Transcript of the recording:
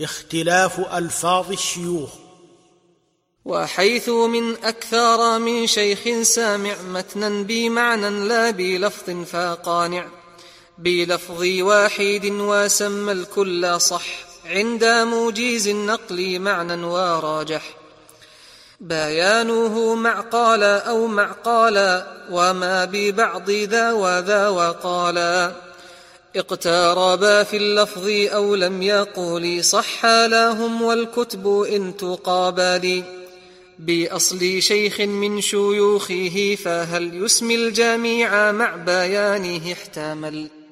اختلاف ألفاظ الشيوخ. وحيث من أكثر من شيخ سامع متنا بمعنى لا بلفظ فقانع. بلفظ واحد وسمى الكل صح عند موجيز النقل معنى وراجح. بيانه مع قال أو مع قال وما ببعض ذا وذا وقالا. اقتربا في اللفظ أو لم يقول صح لهم والكتب إن تقابل بأصل شيخ من شيوخه فهل يسمي الجميع مع بيانه احتمل.